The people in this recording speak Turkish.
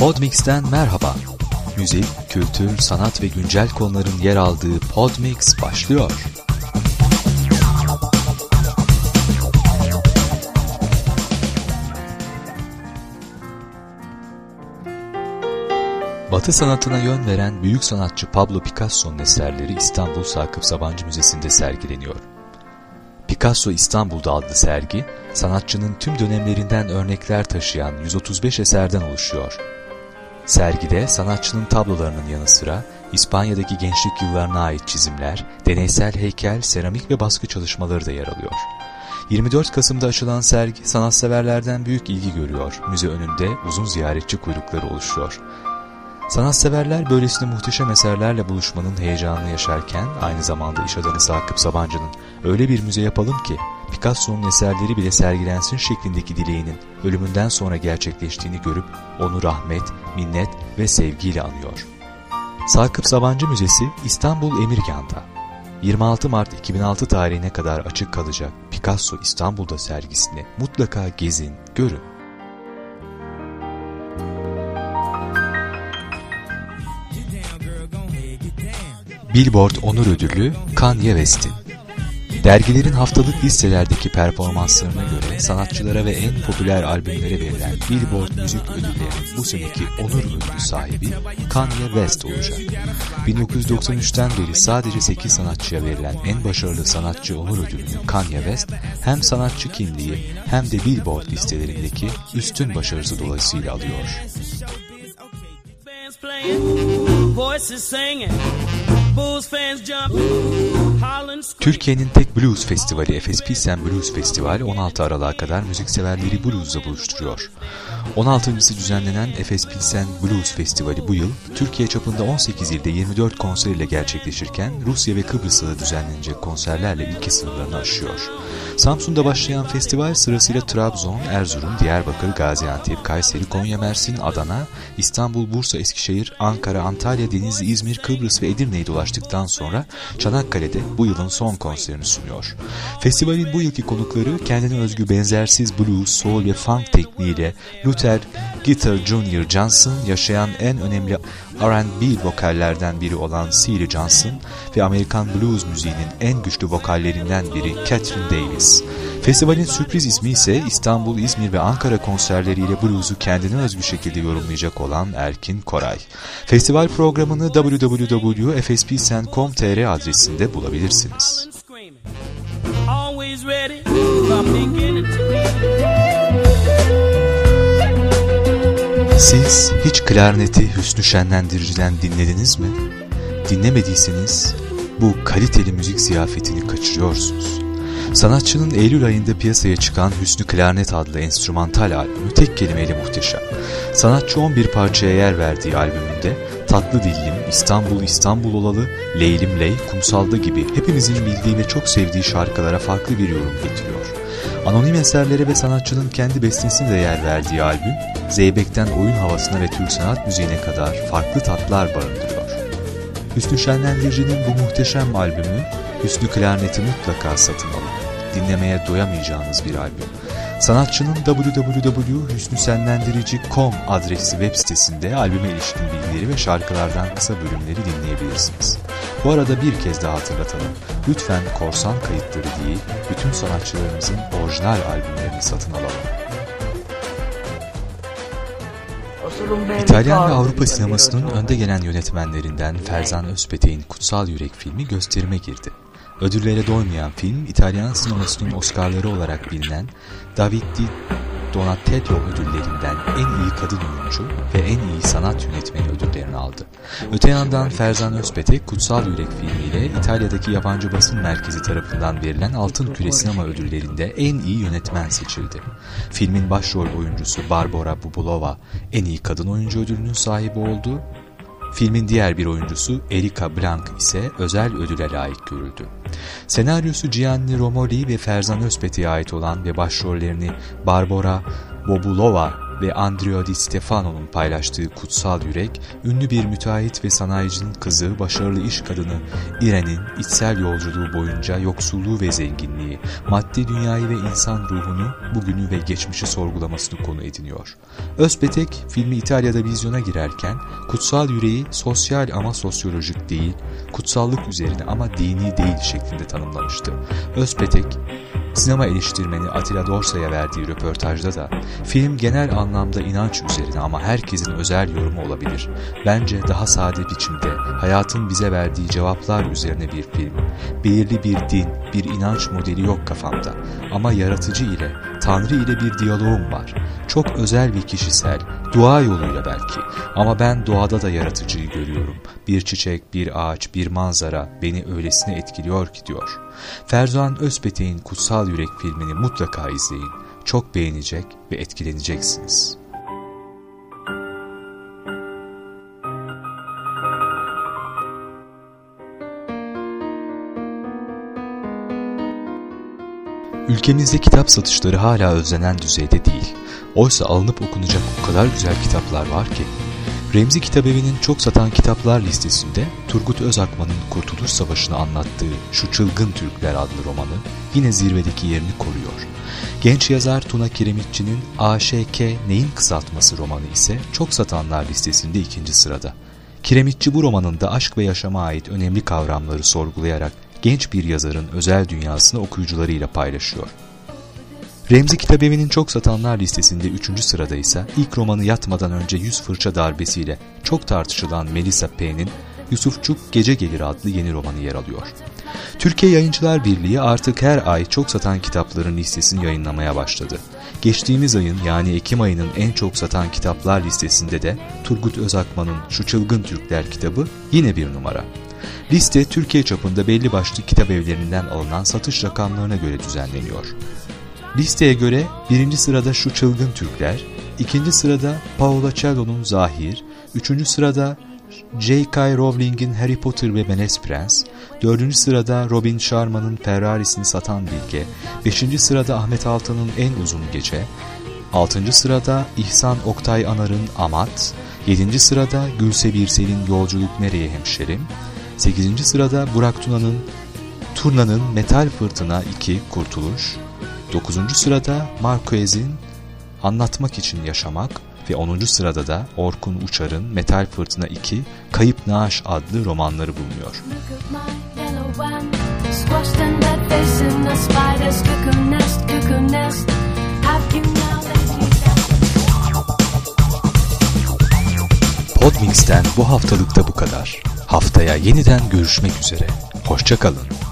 Podmix'ten merhaba. Müzik, kültür, sanat ve güncel konuların yer aldığı Podmix başlıyor. Batı sanatına yön veren büyük sanatçı Pablo Picasso'nun eserleri İstanbul Sakıp Sabancı Müzesi'nde sergileniyor. Picasso İstanbul'da adlı sergi, sanatçının tüm dönemlerinden örnekler taşıyan 135 eserden oluşuyor. Sergide sanatçının tablolarının yanı sıra İspanya'daki gençlik yıllarına ait çizimler, deneysel heykel, seramik ve baskı çalışmaları da yer alıyor. 24 Kasım'da açılan sergi sanatseverlerden büyük ilgi görüyor. Müze önünde uzun ziyaretçi kuyrukları oluşuyor. Sanatseverler böylesine muhteşem eserlerle buluşmanın heyecanını yaşarken aynı zamanda iş adamı Sakıp Sabancı'nın öyle bir müze yapalım ki Picasso'nun eserleri bile sergilensin şeklindeki dileğinin ölümünden sonra gerçekleştiğini görüp onu rahmet, minnet ve sevgiyle anıyor. Sakıp Sabancı Müzesi İstanbul Emirgan'da 26 Mart 2006 tarihine kadar açık kalacak Picasso İstanbul'da sergisini mutlaka gezin, görün. Billboard Onur Ödülü Kanye West'in Dergilerin haftalık listelerdeki performanslarına göre sanatçılara ve en popüler albümlere verilen Billboard Müzik Ödülleri'nin bu seneki onur ödülü sahibi Kanye West olacak. 1993'ten beri sadece 8 sanatçıya verilen en başarılı sanatçı onur ödülünü Kanye West hem sanatçı kimliği hem de Billboard listelerindeki üstün başarısı dolayısıyla alıyor. Bulls fans jump Ooh. Türkiye'nin tek blues festivali Efes Pilsen Blues Festival 16 Aralık'a kadar müzikseverleri blues'la buluşturuyor. 16.sı düzenlenen Efes Pilsen Blues Festivali bu yıl Türkiye çapında 18 ilde 24 konser ile gerçekleşirken Rusya ve Kıbrıs'ta düzenlenecek konserlerle ülke sınırlarını aşıyor. Samsun'da başlayan festival sırasıyla Trabzon, Erzurum, Diyarbakır, Gaziantep, Kayseri, Konya, Mersin, Adana, İstanbul, Bursa, Eskişehir, Ankara, Antalya, Denizli, İzmir, Kıbrıs ve Edirne'yi dolaştıktan sonra Çanakkale'de bu yılın son konserini sunuyor. Festivalin bu yılki konukları kendine özgü benzersiz blues, soul ve funk tekniğiyle Luther Guitar Jr. Johnson yaşayan en önemli R&B vokallerden biri olan Celia Johnson ve Amerikan blues müziğinin en güçlü vokallerinden biri Catherine Davis. Festivalin sürpriz ismi ise İstanbul, İzmir ve Ankara konserleriyle blues'u kendine özgü şekilde yorumlayacak olan Erkin Koray. Festival programını www.fspsen.com.tr adresinde bulabilirsiniz. Always ready siz hiç klarneti Hüsnü Şenlendirici'den dinlediniz mi? Dinlemediyseniz bu kaliteli müzik ziyafetini kaçırıyorsunuz. Sanatçının Eylül ayında piyasaya çıkan Hüsnü Klarnet adlı enstrümantal albümü tek kelimeyle muhteşem. Sanatçı 11 parçaya yer verdiği albümünde Tatlı Dillim, İstanbul İstanbul Olalı, Leylim Ley, Kumsalda gibi hepimizin bildiği ve çok sevdiği şarkılara farklı bir yorum getiriyor. Anonim eserlere ve sanatçının kendi bestesine de yer verdiği albüm, Zeybek'ten oyun havasına ve Türk sanat müziğine kadar farklı tatlar barındırıyor. Hüsnü Şenlendirici'nin bu muhteşem albümü, Hüsnü Klarnet'i mutlaka satın alın. Dinlemeye doyamayacağınız bir albüm. Sanatçının www.hüsnüsenlendirici.com adresli web sitesinde albüme ilişkin bilgileri ve şarkılardan kısa bölümleri dinleyebilirsiniz. Bu arada bir kez daha hatırlatalım. Lütfen korsan kayıtları değil, bütün sanatçılarımızın orijinal albümlerini satın alalım. İtalyan ve Avrupa sinemasının önde gelen yönetmenlerinden Ferzan Özpetek'in Kutsal Yürek filmi gösterime girdi. Ödüllere doymayan film, İtalyan sinemasının Oscar'ları olarak bilinen David di Donatello ödüllerinden en iyi kadın oyuncu ve en iyi sanat yönetmeni ödüllerini aldı. Öte yandan Ferzan Özpetek Kutsal Yürek filmiyle İtalya'daki yabancı basın merkezi tarafından verilen Altın Küre Sinema ödüllerinde en iyi yönetmen seçildi. Filmin başrol oyuncusu Barbara Bubulova en iyi kadın oyuncu ödülünün sahibi oldu Filmin diğer bir oyuncusu Erika Blank ise özel ödüle layık görüldü. Senaryosu Gianni Romoli ve Ferzan Özpetek'e ait olan ve başrollerini Barbara Bobulova ve Andrea Di Stefano'nun paylaştığı Kutsal Yürek, ünlü bir müteahhit ve sanayicinin kızı, başarılı iş kadını Irene'in içsel yolculuğu boyunca yoksulluğu ve zenginliği, maddi dünyayı ve insan ruhunu, bugünü ve geçmişi sorgulamasını konu ediniyor. Özpetek, filmi İtalya'da vizyona girerken, Kutsal Yüreği sosyal ama sosyolojik değil, kutsallık üzerine ama dini değil şeklinde tanımlamıştı. Özpetek, Sinema eleştirmeni Atilla Dorsa'ya verdiği röportajda da film genel anlamda inanç üzerine ama herkesin özel yorumu olabilir. Bence daha sade biçimde hayatın bize verdiği cevaplar üzerine bir film. Belirli bir din, bir inanç modeli yok kafamda ama yaratıcı ile, Tanrı ile bir diyaloğum var. Çok özel ve kişisel, dua yoluyla belki ama ben doğada da yaratıcıyı görüyorum. Bir çiçek, bir ağaç, bir manzara beni öylesine etkiliyor ki diyor. Ferzan Özpetek'in Kutsal Yürek filmini mutlaka izleyin. Çok beğenecek ve etkileneceksiniz. Ülkemizde kitap satışları hala özlenen düzeyde değil. Oysa alınıp okunacak o kadar güzel kitaplar var ki. Remzi Kitabevi'nin çok satan kitaplar listesinde Turgut Özakman'ın Kurtuluş Savaşı'nı anlattığı Şu Çılgın Türkler adlı romanı yine zirvedeki yerini koruyor. Genç yazar Tuna Kiremitçi'nin AŞK Neyin Kısaltması romanı ise çok satanlar listesinde ikinci sırada. Kiremitçi bu romanında aşk ve yaşama ait önemli kavramları sorgulayarak genç bir yazarın özel dünyasını okuyucularıyla paylaşıyor. Remzi Kitabevi'nin çok satanlar listesinde 3. sırada ise ilk romanı yatmadan önce yüz fırça darbesiyle çok tartışılan Melisa P'nin Yusufçuk Gece Gelir adlı yeni romanı yer alıyor. Türkiye Yayıncılar Birliği artık her ay çok satan kitapların listesini yayınlamaya başladı. Geçtiğimiz ayın yani Ekim ayının en çok satan kitaplar listesinde de Turgut Özakman'ın Şu Çılgın Türkler kitabı yine bir numara. Liste Türkiye çapında belli başlı kitap evlerinden alınan satış rakamlarına göre düzenleniyor. Listeye göre birinci sırada Şu Çılgın Türkler, ikinci sırada Paolo Cello'nun Zahir, üçüncü sırada J.K. Rowling'in Harry Potter ve Menes Prens, dördüncü sırada Robin Sharma'nın Ferrari'sini satan bilge, beşinci sırada Ahmet Altan'ın En Uzun Gece, altıncı sırada İhsan Oktay Anar'ın Amat, yedinci sırada Gülse Birsel'in Yolculuk Nereye Hemşerim, sekizinci sırada Burak Tuna'nın Turna'nın Metal Fırtına 2 Kurtuluş, 9. sırada Marquez'in Anlatmak için Yaşamak ve 10. sırada da Orkun Uçar'ın Metal Fırtına 2 Kayıp Naaş adlı romanları bulunuyor. Podmix'ten bu haftalıkta bu kadar. Haftaya yeniden görüşmek üzere. Hoşçakalın.